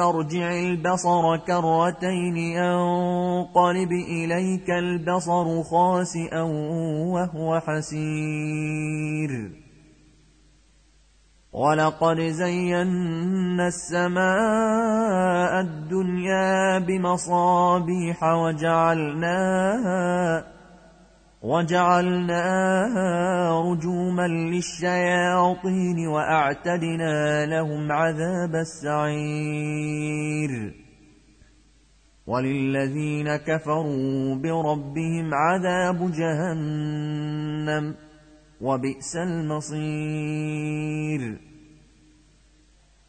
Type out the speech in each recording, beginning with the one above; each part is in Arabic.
ارجع البصر كرتين ينقلب إليك البصر خاسئا وهو حسير. ولقد زينا السماء الدنيا بمصابيح وجعلناها وجعلناها رجوما للشياطين وأعتدنا لهم عذاب السعير. وللذين كفروا بربهم عذاب جهنم وبئس المصير.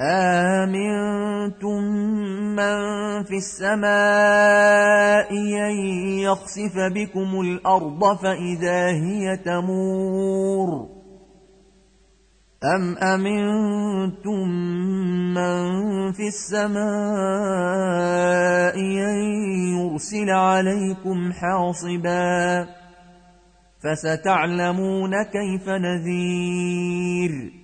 آمنتم من في السماء أن يخسف بكم الأرض فإذا هي تمور أم أمنتم من في السماء أن يرسل عليكم حاصبا فستعلمون كيف نذير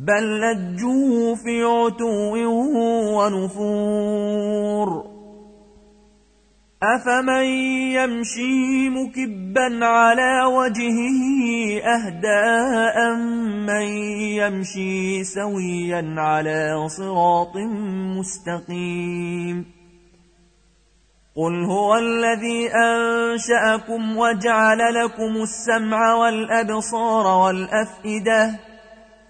بل لجوا في عتو ونفور أفمن يمشي مكبا على وجهه أهداء من يمشي سويا على صراط مستقيم قل هو الذي أنشأكم وجعل لكم السمع والأبصار والأفئدة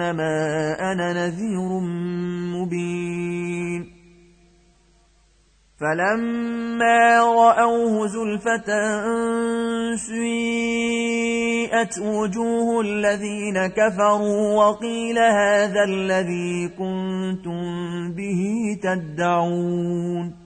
وإنما أنا نذير مبين. فلما رأوه زلفة سيئت وجوه الذين كفروا وقيل هذا الذي كنتم به تدعون.